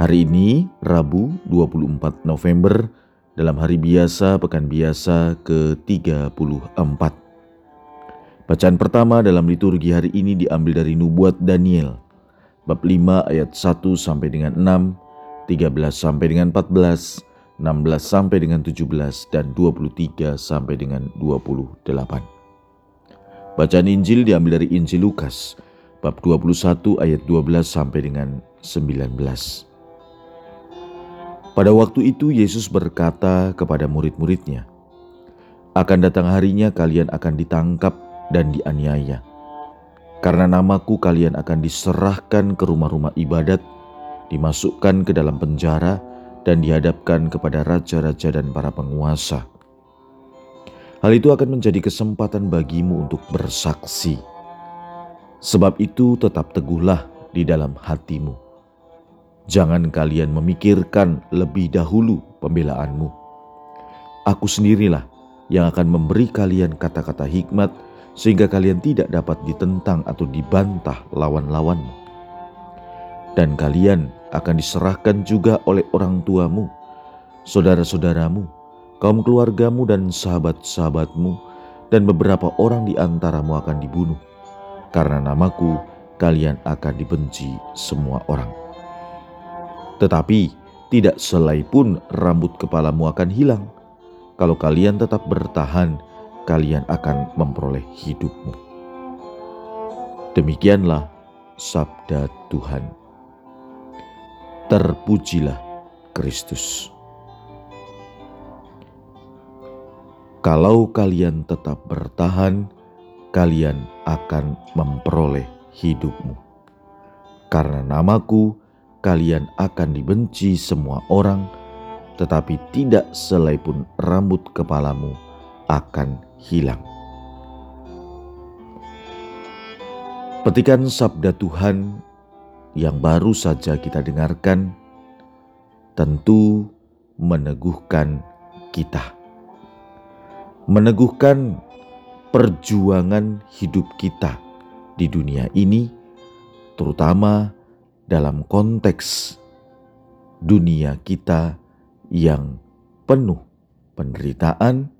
Hari ini Rabu 24 November dalam hari biasa pekan biasa ke-34. Bacaan pertama dalam liturgi hari ini diambil dari nubuat Daniel bab 5 ayat 1 sampai dengan 6, 13 sampai dengan 14, 16 sampai dengan 17 dan 23 sampai dengan 28. Bacaan Injil diambil dari Injil Lukas bab 21 ayat 12 sampai dengan 19. Pada waktu itu Yesus berkata kepada murid-muridnya, "Akan datang harinya kalian akan ditangkap dan dianiaya. Karena namaku kalian akan diserahkan ke rumah-rumah ibadat, dimasukkan ke dalam penjara, dan dihadapkan kepada raja-raja dan para penguasa. Hal itu akan menjadi kesempatan bagimu untuk bersaksi. Sebab itu tetap teguhlah di dalam hatimu." Jangan kalian memikirkan lebih dahulu pembelaanmu. Aku sendirilah yang akan memberi kalian kata-kata hikmat sehingga kalian tidak dapat ditentang atau dibantah lawan-lawanmu. Dan kalian akan diserahkan juga oleh orang tuamu, saudara-saudaramu, kaum keluargamu dan sahabat-sahabatmu, dan beberapa orang di antaramu akan dibunuh. Karena namaku, kalian akan dibenci semua orang. Tetapi tidak selai pun rambut kepalamu akan hilang. Kalau kalian tetap bertahan, kalian akan memperoleh hidupmu. Demikianlah sabda Tuhan. Terpujilah Kristus. Kalau kalian tetap bertahan, kalian akan memperoleh hidupmu. Karena namaku, kalian akan dibenci semua orang, tetapi tidak selai pun rambut kepalamu akan hilang. Petikan sabda Tuhan yang baru saja kita dengarkan tentu meneguhkan kita. Meneguhkan perjuangan hidup kita di dunia ini, terutama dalam konteks dunia kita yang penuh penderitaan,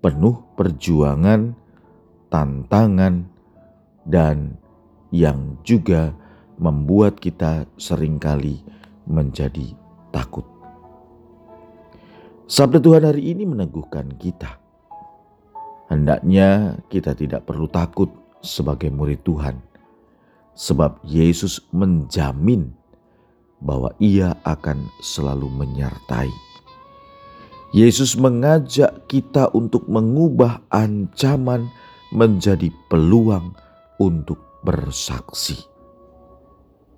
penuh perjuangan, tantangan, dan yang juga membuat kita sering kali menjadi takut. Sabda Tuhan hari ini meneguhkan kita. Hendaknya kita tidak perlu takut sebagai murid Tuhan sebab Yesus menjamin bahwa Ia akan selalu menyertai. Yesus mengajak kita untuk mengubah ancaman menjadi peluang untuk bersaksi.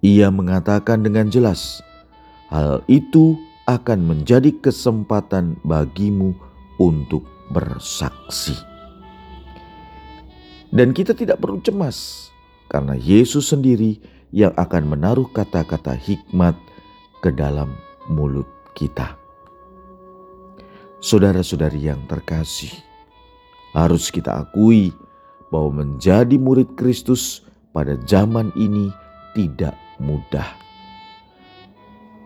Ia mengatakan dengan jelas, hal itu akan menjadi kesempatan bagimu untuk bersaksi. Dan kita tidak perlu cemas karena Yesus sendiri yang akan menaruh kata-kata hikmat ke dalam mulut kita. Saudara-saudari yang terkasih, harus kita akui bahwa menjadi murid Kristus pada zaman ini tidak mudah.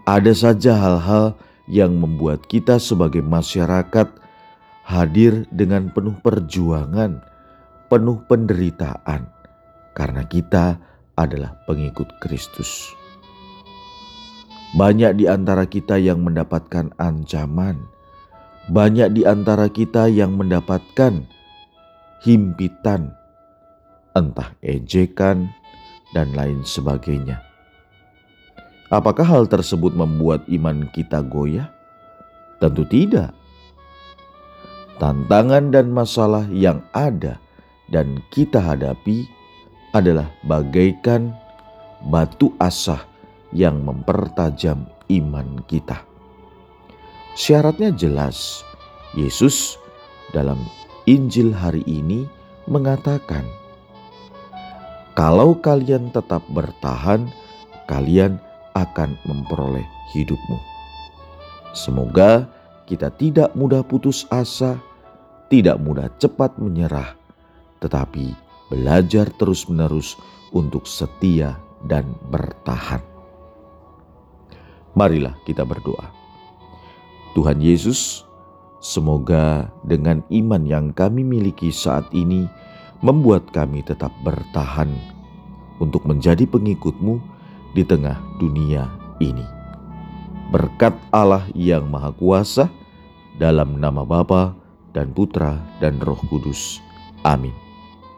Ada saja hal-hal yang membuat kita sebagai masyarakat hadir dengan penuh perjuangan, penuh penderitaan karena kita adalah pengikut Kristus. Banyak di antara kita yang mendapatkan ancaman, banyak di antara kita yang mendapatkan himpitan, entah ejekan, dan lain sebagainya. Apakah hal tersebut membuat iman kita goyah? Tentu tidak. Tantangan dan masalah yang ada dan kita hadapi adalah bagaikan batu asah yang mempertajam iman kita. Syaratnya jelas, Yesus dalam Injil hari ini mengatakan, "Kalau kalian tetap bertahan, kalian akan memperoleh hidupmu." Semoga kita tidak mudah putus asa, tidak mudah cepat menyerah, tetapi belajar terus-menerus untuk setia dan bertahan. Marilah kita berdoa. Tuhan Yesus, semoga dengan iman yang kami miliki saat ini membuat kami tetap bertahan untuk menjadi pengikutmu di tengah dunia ini. Berkat Allah yang Maha Kuasa, dalam nama Bapa dan Putra dan Roh Kudus. Amin.